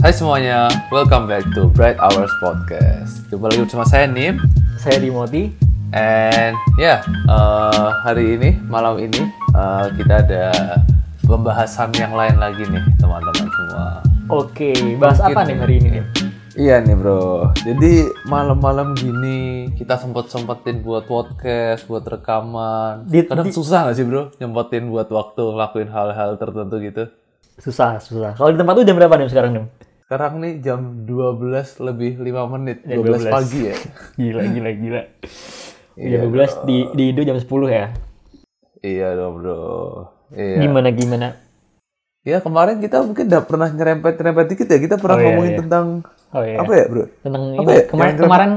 Hai semuanya, welcome back to Bright Hours Podcast. Jumpa lagi bersama saya Nim, Saya Dimoti. and ya eh, hari ini malam ini eh, kita ada pembahasan yang lain lagi nih teman-teman semua. Oke, bahas Mungkin apa nih hari ini nih? Iya nih bro, jadi malam-malam gini kita sempet-sempetin buat podcast, buat rekaman. Di- Kadang di- susah gak sih bro, nyempetin buat waktu ngelakuin hal-hal tertentu gitu. Susah, susah. Kalau di tempat lu jam berapa nih sekarang nih? Sekarang nih jam 12 lebih 5 menit, Jam 12, 12. pagi ya. Gila, gila, gila. Iya Jam 12 di di Indo jam 10 ya. Iya dong bro. Iya. Gimana gimana? Ya kemarin kita mungkin udah pernah nyerempet-nyerempet dikit ya. Kita pernah Oh, iya, ngomongin iya. tentang Oh iya. apa ya bro? Tentang Apa ini ya? kemarin kemarin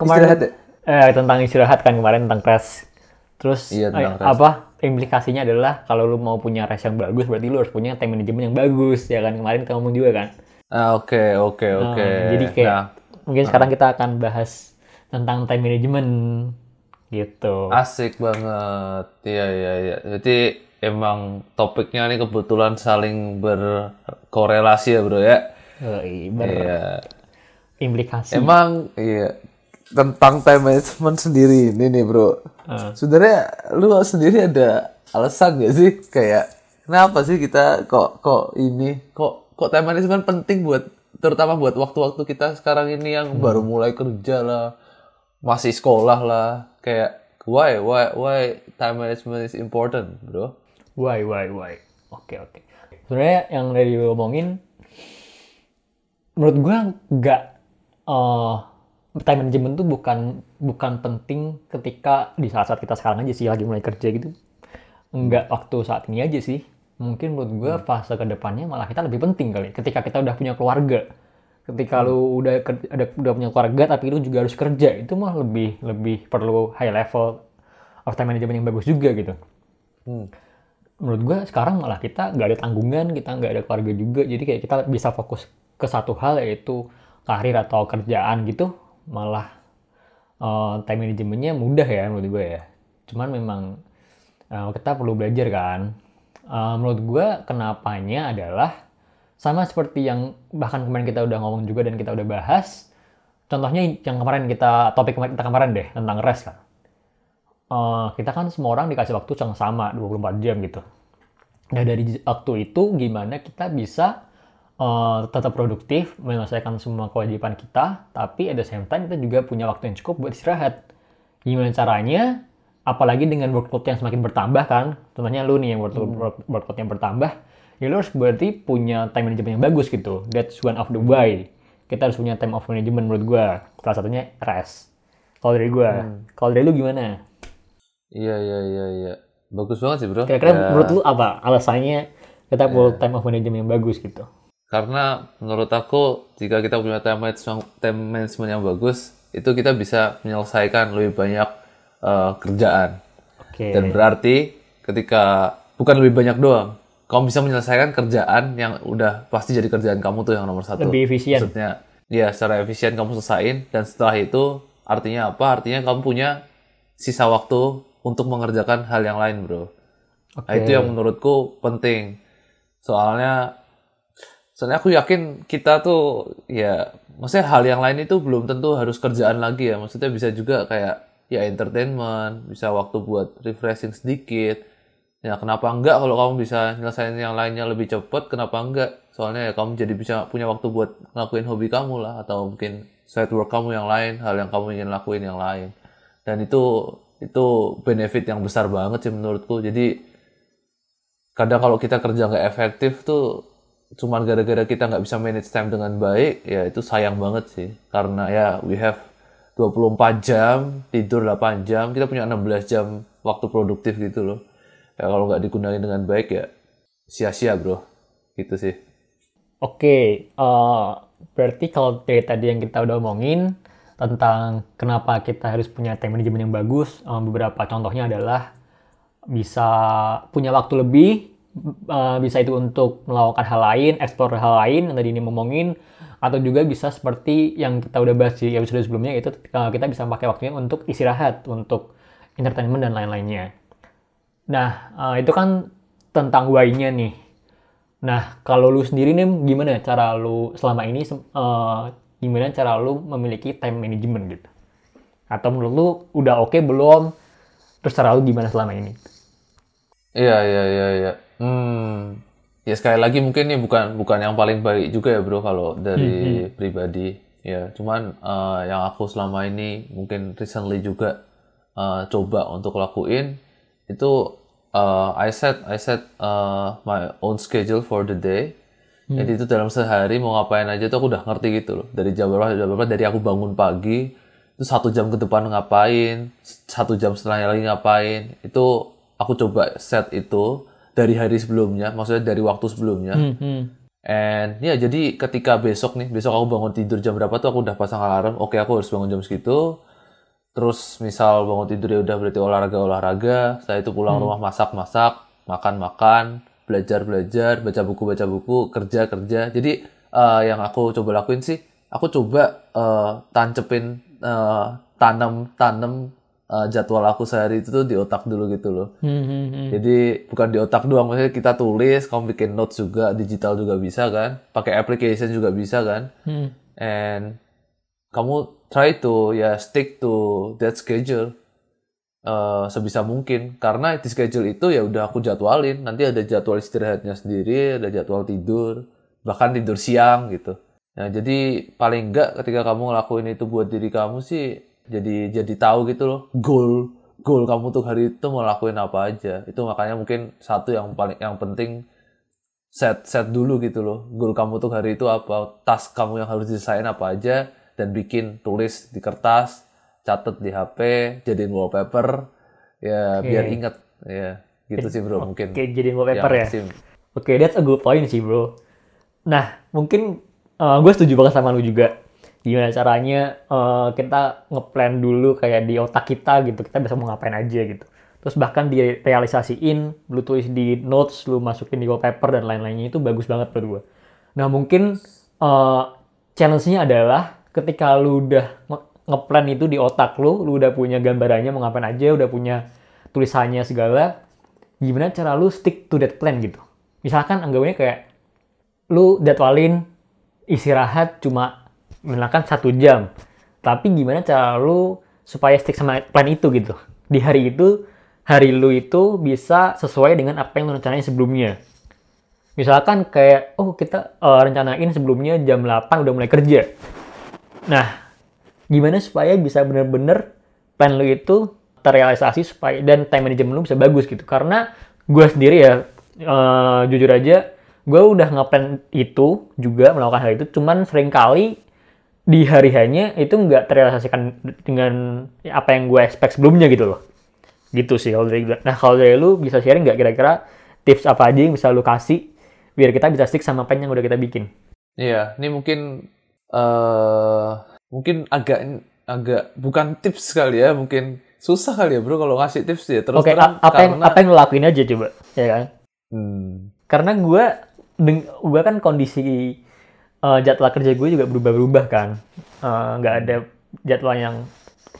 kemarin Istirahat ya? eh tentang istirahat kan kemarin tentang rest. Terus Iya, eh, apa implikasinya adalah kalau lu mau punya rest yang bagus berarti lu harus punya time management yang bagus ya kan kemarin kita ngomong juga kan. Ah, Oke oke Nah, oke. jadi kayak Nah, mungkin sekarang kita akan bahas tentang time management gitu. asik banget. Iya iya iya. Jadi emang topiknya nih kebetulan saling berkorelasi ya bro ya. Oh, iya, Iya. berimplikasi. Emang iya tentang time management sendiri ini nih bro. Ah. Sebenarnya lu sendiri ada alasan gak sih kayak kenapa sih kita kok kok ini kok kok time management penting buat terutama buat waktu-waktu kita sekarang ini yang baru mulai kerja lah masih sekolah lah kayak why why why time management is important bro Why, why, why? Oke, oke. Sebenarnya yang dari lu ngomongin, menurut gua nggak eh time management tuh bukan bukan penting ketika di saat-saat kita sekarang aja sih lagi mulai kerja gitu. Enggak waktu saat ini aja sih. Mungkin menurut gua fase ke depannya malah kita lebih penting kali. Ketika kita udah punya keluarga, ketika lu udah ada udah punya keluarga tapi lu juga harus kerja, itu mah lebih lebih perlu high level of time management yang bagus juga gitu. Hmm. menurut gue sekarang malah kita nggak ada tanggungan kita nggak ada keluarga juga. Jadi kayak kita bisa fokus ke satu hal yaitu karir atau kerjaan gitu malah eh, time manajemennya mudah ya menurut gue ya. Cuman memang eh, kita perlu belajar kan Eh, menurut gue kenapanya adalah sama seperti yang bahkan kemarin kita udah ngomong juga dan kita udah bahas contohnya yang kemarin kita topik kemarin kita kemarin deh tentang rest kan Eh, kita kan semua orang dikasih waktu yang sama 24 jam gitu. Nah dari waktu itu gimana kita bisa eh, tetap produktif menyelesaikan semua kewajiban kita, tapi at the same time kita juga punya waktu yang cukup buat istirahat. Gimana caranya? Apalagi dengan workload yang semakin bertambah kan, contohnya lu nih yang workload, work- workload yang bertambah, ya lu harus berarti punya time management yang bagus gitu. That's one of the why. Kita harus punya time of management menurut gua. Salah satunya rest. Kalau dari gua, kalau dari lu gimana? iya iya iya iya bagus banget sih bro Kira-kira Ya, menurut lu apa alasannya kita perlu time of management yang bagus gitu? Karena menurut aku jika kita punya time management, time management yang bagus, itu kita bisa menyelesaikan lebih banyak eh, kerjaan. Oke. Dan berarti ketika bukan lebih banyak doang, kamu bisa menyelesaikan kerjaan yang udah pasti jadi kerjaan kamu tuh yang nomor satu. Lebih efisien. Maksudnya, ya secara efisien kamu selesain dan setelah itu artinya apa? Artinya kamu punya sisa waktu untuk mengerjakan hal yang lain, bro. Nah, Oke. itu yang menurutku penting. Soalnya soalnya aku yakin kita tuh ya maksudnya hal yang lain itu belum tentu harus kerjaan lagi ya. Maksudnya bisa juga kayak ya entertainment, bisa waktu buat refreshing sedikit. Ya kenapa enggak kalau kamu bisa nyelesain yang lainnya lebih cepat, kenapa enggak? Soalnya ya kamu jadi bisa punya waktu buat ngelakuin hobi kamu lah atau mungkin side work kamu yang lain, hal yang kamu ingin lakuin yang lain. Dan itu itu benefit yang besar banget sih menurutku. Jadi kadang kalau kita kerja nggak efektif tuh cuman gara-gara kita nggak bisa manage time dengan baik ya itu sayang banget sih karena ya we have 24 jam tidur 8 jam kita punya 16 jam waktu produktif gitu loh. Ya kalau nggak digunakan dengan baik ya sia-sia bro. Gitu sih. Oke, eh, berarti kalau dari tadi yang kita udah omongin tentang kenapa kita harus punya time management yang bagus, eh, beberapa contohnya adalah bisa punya waktu lebih, eh, bisa itu untuk melakukan hal lain, explore hal lain yang tadi ini ngomongin, atau juga bisa seperti yang kita udah bahas di episode sebelumnya itu eh, kita bisa pakai waktunya untuk istirahat, untuk entertainment dan lain-lainnya. Nah, eh, itu kan tentang why-nya nih. Nah, kalau lu sendiri nih gimana cara lu selama ini uh, gimana cara lu memiliki time management gitu? Atau menurut lu udah oke okay, belum? Terus cara lu gimana selama ini? Iya, iya, iya, iya. Hmm. Ya sekali lagi mungkin ini bukan bukan yang paling baik juga ya, Bro, kalau dari hmm, hmm. pribadi. Ya, cuman uh, yang aku selama ini mungkin recently juga uh, coba untuk lakuin itu uh, I set I set uh, my own schedule for the day. Hmm. Jadi itu dalam sehari mau ngapain aja tuh aku udah ngerti gitu loh. Dari jam berapa jam berapa dari aku bangun pagi itu satu jam ke depan ngapain, satu jam setelahnya lagi ngapain. Itu aku coba set itu dari hari sebelumnya, maksudnya dari waktu sebelumnya. Hmm, hmm. And ya jadi ketika besok nih, besok aku bangun tidur jam berapa tuh aku udah pasang alarm. Oke aku harus bangun jam segitu. Terus misal bangun tidur ya udah berarti olahraga olahraga. Saya itu pulang hmm. rumah masak masak, makan makan, belajar belajar, baca buku baca buku, kerja kerja. Jadi uh, yang aku coba lakuin sih, aku coba uh, tancepin uh, tanam tanam uh, jadwal aku sehari itu tuh di otak dulu gitu loh. Hmm, hmm, hmm. Jadi bukan di otak doang, maksudnya kita tulis, kamu bikin notes juga, digital juga bisa kan, pakai application juga bisa kan. Hmm. And kamu try to ya stick to that schedule uh, sebisa mungkin karena di schedule itu ya udah aku jadwalin nanti ada jadwal istirahatnya sendiri ada jadwal tidur bahkan tidur siang gitu nah jadi paling enggak ketika kamu ngelakuin itu buat diri kamu sih jadi jadi tahu gitu loh goal goal kamu untuk hari itu mau lakuin apa aja. Itu makanya mungkin satu yang paling yang penting set set dulu gitu loh goal kamu untuk hari itu apa task kamu yang harus diselesain apa aja dan bikin tulis di kertas catat di HP jadiin wallpaper ya okay. biar inget ya gitu sih bro mungkin. okay, jadiin wallpaper ya? oke okay, that's a good point sih bro. Nah mungkin uh, gue setuju banget sama lu juga gimana caranya uh, kita ngeplan dulu kayak di otak kita gitu kita bisa mau ngapain aja gitu. Terus bahkan direalisasiin lu tulis di notes lu masukin di wallpaper dan lain-lainnya itu bagus banget menurut gue nah mungkin uh, challenge-nya adalah ketika lu udah ngeplan itu di otak lu lu udah punya gambarannya mau ngapain aja udah punya tulisannya segala gimana cara lu stick to that plan gitu. Misalkan anggapannya kayak lu jadwalin istirahat cuma misalkan satu jam. Tapi gimana cara lu supaya stick sama plan itu gitu? Di hari itu hari lu itu bisa sesuai dengan apa yang lu rencanain sebelumnya. Misalkan kayak oh kita uh, rencanain sebelumnya jam 8 udah mulai kerja. Nah gimana supaya bisa bener-bener plan lu itu terrealisasi supaya dan time management lu bisa bagus gitu? Karena gue sendiri ya uh, jujur aja gue udah ngeplan itu juga melakukan hal itu cuman sering kali di hari hanya itu nggak terrealisasikan dengan apa yang gue expect sebelumnya gitu loh. Gitu sih kalau dari nah kalau dari lu bisa sharing nggak kira-kira tips apa aja yang bisa lu kasih biar kita bisa stick sama plan yang udah kita bikin? Iya ini mungkin uh, mungkin agak agak bukan tips kali ya mungkin susah kali ya bro kalau ngasih tips ya. Terus Oke, okay, apa karena... yang apa yang lu lakuin aja coba ya kan? Hmm. karena gue gue kan kondisi uh, jadwal kerja gue juga berubah-berubah kan. Eh, nggak uh, ada jadwal yang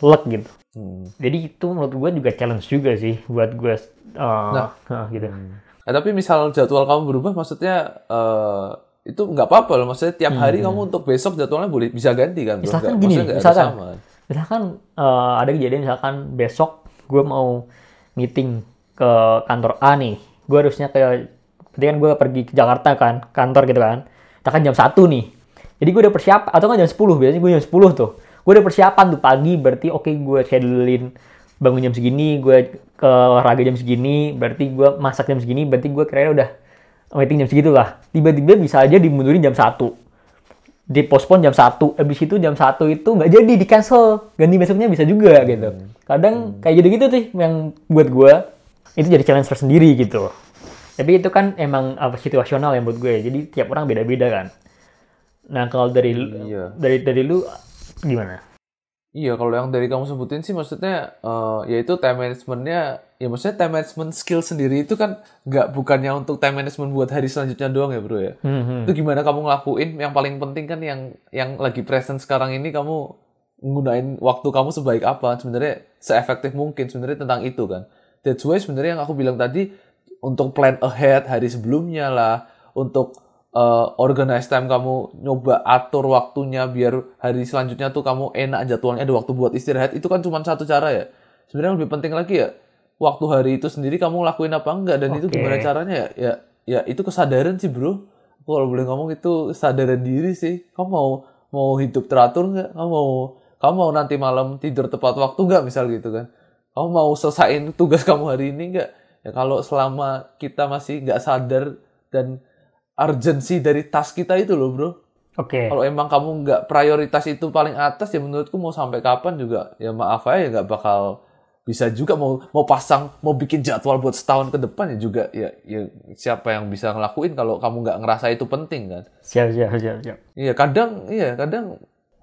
lek gitu. Hmm. jadi itu menurut gue juga challenge juga sih buat gue uh, nah, uh, gitu. Hmm. eh, tapi misal jadwal kamu berubah maksudnya uh, itu nggak apa-apa loh. Maksudnya tiap hari hmm. kamu untuk besok jadwalnya boleh bisa ganti kan misalkan gini misalkan misalkan uh, ada kejadian misalkan besok gue mau meeting ke kantor A nih. Gue harusnya kayak berarti kan gue pergi ke Jakarta kan kantor gitu kan katakan jam 1 nih. Jadi gue udah persiapan, atau kan jam 10, biasanya gue jam 10 tuh. Gue udah persiapan tuh pagi, berarti oke okay, gue schedulein bangun jam segini, gue ke olahraga jam segini, berarti gue masak jam segini, berarti gue kira udah meeting jam segitu lah. Tiba-tiba bisa aja dimundurin jam 1. Dipospon jam 1, habis itu jam 1 itu nggak jadi, di cancel. Ganti besoknya bisa juga gitu. Kadang kayak gitu-gitu tuh yang buat gue, itu jadi challenge tersendiri gitu tapi itu kan emang apa situasional yang buat gue. Jadi tiap orang beda-beda kan. Nah kalau dari iya. dari dari lu gimana? Iya kalau yang dari kamu sebutin sih maksudnya uh, yaitu time managementnya ya maksudnya time management skill sendiri itu kan nggak bukannya untuk time management buat hari selanjutnya doang ya bro ya? Hmm. itu gimana kamu ngelakuin? Yang paling penting kan yang yang lagi present sekarang ini kamu menggunakan waktu kamu sebaik apa sebenarnya seefektif mungkin sebenarnya tentang itu kan. That's why sebenarnya yang aku bilang tadi untuk plan ahead hari sebelumnya lah, untuk uh, organize time kamu nyoba atur waktunya biar hari selanjutnya tuh kamu enak jadwalnya ada waktu buat istirahat. Itu kan cuma satu cara ya. Sebenarnya lebih penting lagi ya waktu hari itu sendiri kamu lakuin apa enggak dan itu Oke. gimana caranya ya? Ya ya itu kesadaran sih bro. Aku kalau boleh ngomong itu kesadaran diri sih. Kamu mau mau hidup teratur nggak kamu mau kamu mau nanti malam tidur tepat waktu nggak misal gitu kan. Kamu mau selesaiin tugas kamu hari ini nggak ya kalau selama kita masih nggak sadar dan urgensi dari task kita itu loh bro Oke. kalau emang kamu nggak prioritas itu paling atas ya menurutku mau sampai kapan juga ya maaf aja nggak bakal bisa juga mau mau pasang mau bikin jadwal buat setahun ke depan ya juga ya ya siapa yang bisa ngelakuin kalau kamu nggak ngerasa itu penting kan Siap, siap, siap, siap. iya kadang iya kadang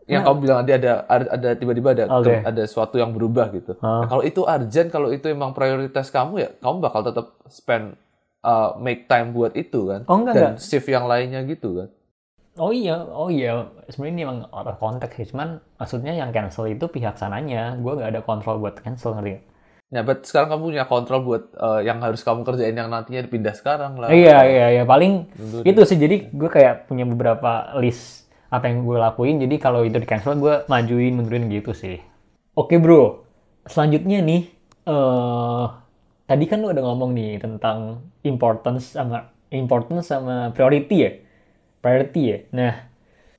yang kamu bilang tadi ada ada tiba-tiba ada Oke. ada sesuatu yang berubah gitu Ah. Nah, kalau itu urgent kalau itu emang prioritas kamu ya kamu bakal tetap spend uh, make time buat itu kan Oh, enggak, dan shift yang lainnya gitu kan Oh iya, oh iya. Sebenarnya ini emang out of context sih. Cuman maksudnya yang cancel itu pihak sananya. Gue nggak ada kontrol buat cancel ngerti nggak? Ya, but sekarang kamu punya kontrol buat uh, yang harus kamu kerjain yang nantinya dipindah sekarang lah. Iya, iya, iya. Paling Mundur. itu sih. Jadi gue kayak punya beberapa list apa yang gue lakuin. Jadi kalau itu di cancel, gue majuin, mundurin gitu sih. Oke bro, selanjutnya nih. eh tadi kan lu udah ngomong nih tentang importance sama importance sama priority ya. Priority ya. Nah,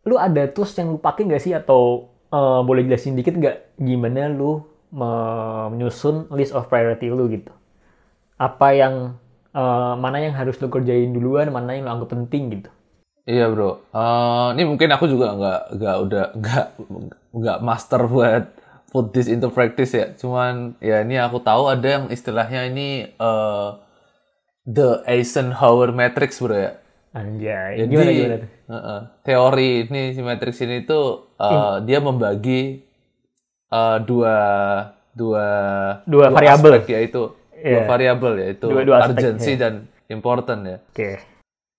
lu ada tools yang lu pakai nggak sih atau eh, boleh jelasin dikit nggak gimana lu me- menyusun list of priority lu gitu? Apa yang eh, mana yang harus lu kerjain duluan, mana yang lu anggap penting gitu? Iya bro. Eh, ini mungkin aku juga nggak nggak udah nggak nggak master buat put this into practice ya. Cuman ya ini aku tahu ada yang istilahnya ini eh, the Eisenhower matrix bro ya. Anjay, Jadi gimana gimana tuh? uh-uh, teori ini si matrix ini tuh uh, dia membagi uh, dua dua Dua variabel. aspek, yaitu Iya. dua variabel yaitu Dua- dua aspek, urgency iya. dan important ya. Oke. Jadi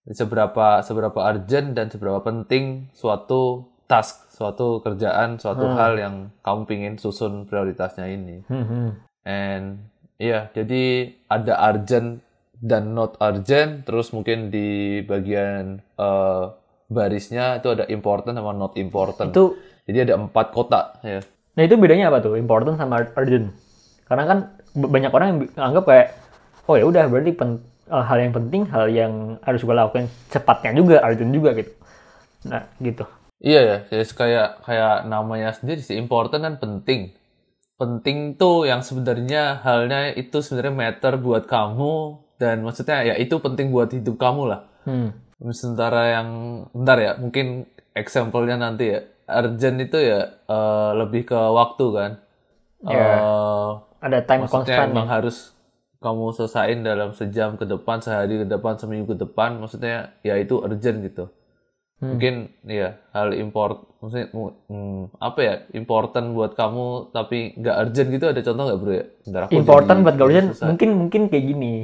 seberapa seberapa urgent dan seberapa penting suatu task, suatu kerjaan, suatu Hmm. hal yang kamu pingin susun prioritasnya ini. Hmm, hmm. And iya, jadi ada urgent dan not urgent, terus mungkin di bagian eh, barisnya itu ada important sama not important. Itu Jadi ada empat kotak ya. Nah itu bedanya apa tuh? Important sama urgent. Karena kan banyak orang yang anggap kayak, oh ya udah berarti pen- eh, hal yang penting, hal yang harus gue lakukan cepatnya juga, urgent juga gitu. Nah gitu. Iya ya, jadi kayak kayak namanya sendiri sih important dan penting. Penting tuh yang sebenarnya halnya itu sebenarnya matter buat kamu dan maksudnya ya itu penting buat hidup kamu lah. Hmm. Sementara yang bentar ya, mungkin example-nya nanti ya. Urgent itu ya eh, lebih ke waktu kan. Ya. Eh, Ada time maksudnya constant. emang harus kamu selesain dalam sejam ke depan, sehari ke depan, seminggu ke depan. Maksudnya ya itu urgent gitu. Hmm. Mungkin ya hal import, maksudnya hmm, apa ya important buat kamu tapi nggak urgent gitu ada contoh nggak bro ya? Bentar, aku Important buat gak urgent, susah. mungkin mungkin kayak gini.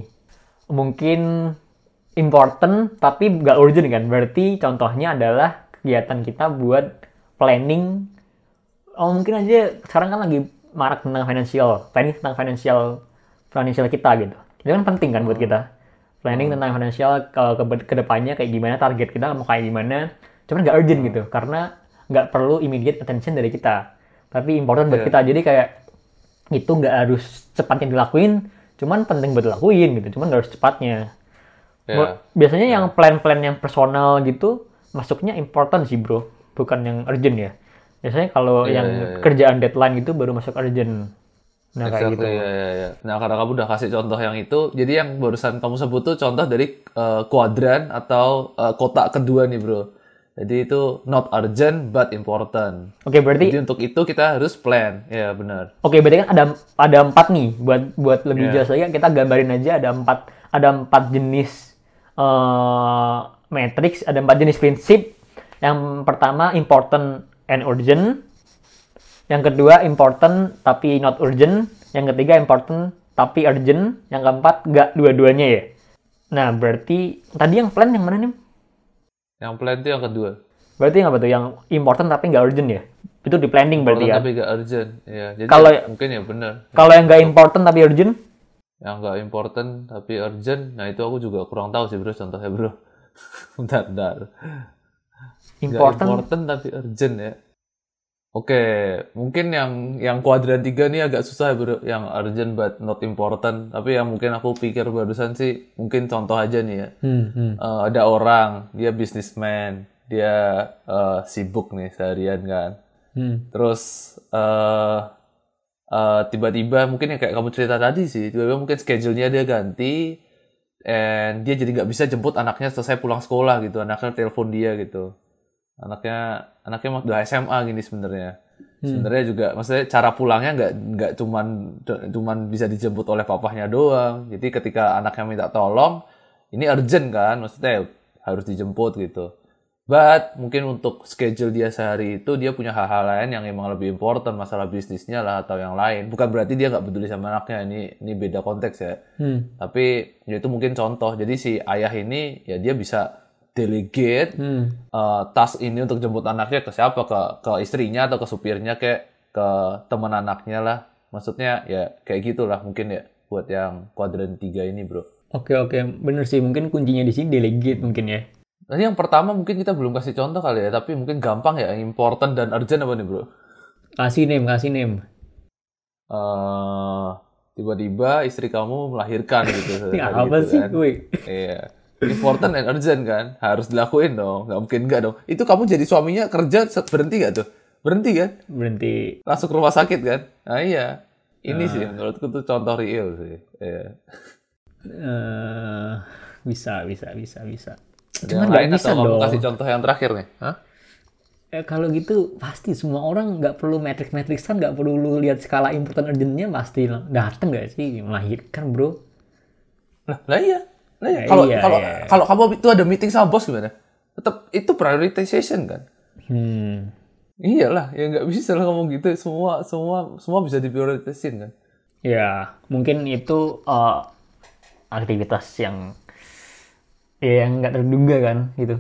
Mungkin important tapi gak urgent kan. Berarti contohnya adalah kegiatan kita buat planning. Oh mungkin aja sekarang kan lagi marak tentang financial, planning tentang financial financial kita gitu. Itu kan penting kan buat kita. Planning tentang financial ke, ke, ke depannya kayak gimana, target kita mau kayak gimana. Cuman gak urgent gitu, karena nggak perlu immediate attention dari kita. Tapi important buat Iya. kita. Jadi kayak itu nggak harus cepatnya dilakuin, cuman penting buat dilakuin gitu. Cuman nggak harus cepatnya. Ya. Buat- Biasanya yang plan-plan yang personal gitu masuknya important sih bro, bukan yang urgent ya. Biasanya kalau Iya, yang iya, iya. kerjaan deadline gitu baru masuk urgent. Nah kayak gitu. Exactly, ya, ya, ya. Nah, karena kamu udah kasih contoh yang itu, jadi yang barusan kamu sebut tuh contoh dari eh, kuadran atau eh, kotak kedua nih, bro. Jadi itu not urgent but important. Oke berarti Jadi untuk itu kita harus plan, ya benar. Oke, berarti kan ada ada empat nih. Buat buat lebih Iya. jelas lagi, kita gambarin aja ada empat ada empat jenis eh matrix, ada empat jenis prinsip. Yang pertama important and urgent. Yang kedua important tapi not urgent. Yang ketiga important tapi urgent. Yang keempat nggak dua-duanya ya. Nah, berarti tadi yang plan yang mana nih? Yang plan itu yang kedua. Berarti apa tuh? Yang important tapi nggak urgent ya? Itu di planning berarti Important ya. tapi gak urgent. Ya, jadi Kalau- mungkin ya benar. Kalau yang nggak important tapi urgent, Yang gak important tapi urgent, nah itu aku juga kurang tahu sih, bro, contohnya, bro. bentar, bentar. Nggak Important, important tapi urgent ya. Oke, mungkin yang yang kuadran tiga nih agak susah bro, yang urgent but not important. Tapi yang mungkin aku pikir barusan sih, mungkin contoh aja nih ya. hmm, hmm. Eh, ada orang, dia businessman, dia eh, sibuk nih seharian kan. Hmm. Terus eh eh, tiba-tiba mungkin yang kayak kamu cerita tadi sih, tiba-tiba mungkin schedule-nya dia ganti, and dia jadi nggak bisa jemput anaknya selesai pulang sekolah gitu, anaknya telepon dia gitu. Anaknya anaknya mau udah SMA gini sebenarnya. Sebenarnya juga maksudnya cara pulangnya nggak nggak cuman cuman bisa dijemput oleh papahnya doang. Jadi ketika anaknya minta tolong, ini urgent kan, maksudnya harus dijemput gitu. But mungkin untuk schedule dia sehari itu dia punya hal-hal lain yang emang lebih important masalah bisnisnya lah atau yang lain. Bukan berarti dia nggak peduli sama anaknya. Ini ini beda konteks ya. Hmm. Tapi ya itu mungkin contoh. Jadi si ayah ini ya dia bisa delegate Hmm. eh, task ini untuk jemput anaknya ke siapa? Ke ke istrinya atau ke supirnya kayak ke teman anaknya lah. Maksudnya ya kayak gitulah mungkin ya buat yang kuadran tiga ini, Bro. Oke oke, bener sih. Mungkin kuncinya di sini delegate mungkin ya. Nanti yang pertama mungkin kita belum kasih contoh kali ya, tapi mungkin gampang ya, important dan urgent apa nih bro? Kasih name, kasih name. eh tiba-tiba istri kamu melahirkan gitu. Ini apa itu sih, kan. Iya. Important and urgent kan, harus dilakuin dong. Nggak mungkin nggak dong. Itu kamu jadi suaminya kerja berhenti nggak tuh? Berhenti kan? Berhenti. Langsung ke rumah sakit kan? Nah iya. Ini Ah. sih menurutku tuh contoh real sih. Iya. eh bisa, bisa, bisa, bisa. Cuman nggak bisa atau dong. kasih contoh yang terakhir nih? Hah? Eh, kalau gitu pasti semua orang nggak perlu matrix-matrixan, nggak perlu lu lihat skala important urgentnya pasti dateng nggak sih melahirkan bro. Lah, lah iya. Lah iya. Lah Kalau iya, kalau iya. kalau kamu itu ada meeting sama bos gimana? Tetap itu prioritization kan? Hmm. Iyalah, ya nggak bisa lah ngomong gitu. Semua semua semua bisa diprioritasin kan? Ya mungkin itu eh, aktivitas yang ya yang nggak terduga kan gitu.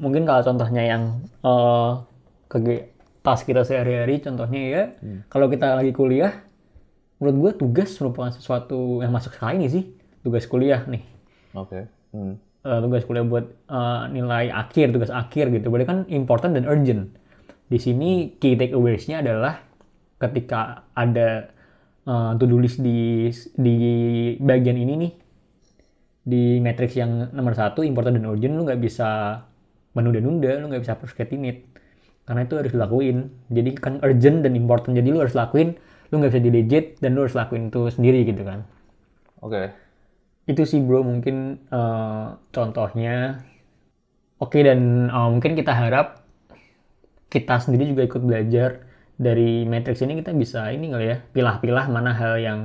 Mungkin kalau contohnya yang eh ke tas kita sehari-hari, contohnya ya kalau kita lagi kuliah, menurut gue tugas merupakan sesuatu yang masuk sekali ini sih tugas kuliah nih. Oke. Hmm. eh, tugas kuliah buat eh, nilai akhir, tugas akhir gitu. Berarti kan important dan urgent. Di sini key takeaways-nya adalah ketika ada eh, to-do list di di bagian ini nih di matrix yang nomor satu important dan urgent lu nggak bisa menunda-nunda, lu nggak bisa procrastinate karena itu harus dilakuin. Jadi kan urgent dan important, jadi lu harus lakuin, lu nggak bisa delegate dan lu harus lakuin itu sendiri gitu kan Oke. Itu sih bro mungkin eh, contohnya. Oke dan eh, mungkin kita harap kita sendiri juga ikut belajar dari matrix ini. Kita bisa ini kali ya pilah-pilah mana hal yang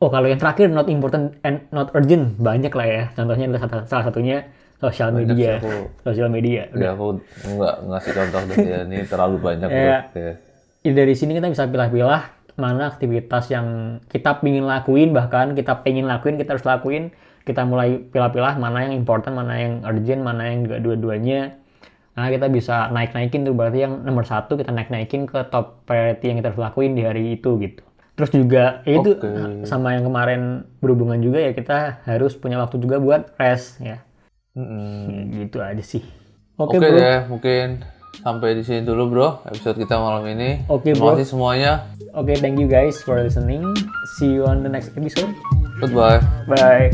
oh kalau yang terakhir not important and not urgent. Banyak lah ya. Contohnya adalah salah, satunya sosial media. sosial media Ya aku nggak ngasih contoh deh ya. Ini terlalu banyak. Ya. Ya, dari sini kita bisa pilah-pilah mana aktivitas yang kita pingin lakuin bahkan kita pengen lakuin kita harus lakuin. Kita mulai pilah-pilah mana yang important mana yang urgent mana yang dua-duanya. Nah kita bisa naik-naikin tuh berarti yang nomor satu kita naik-naikin ke top priority yang kita harus lakuin di hari itu gitu. Terus juga ya itu sama yang kemarin berhubungan juga ya kita harus punya waktu juga buat rest ya. Mm-mm. gitu aja sih. Oke oke bro. deh, mungkin sampai di sini dulu bro episode kita malam ini. Oke, Terima bro. kasih semuanya. oke thank you guys for listening see you on the next episode Goodbye. bye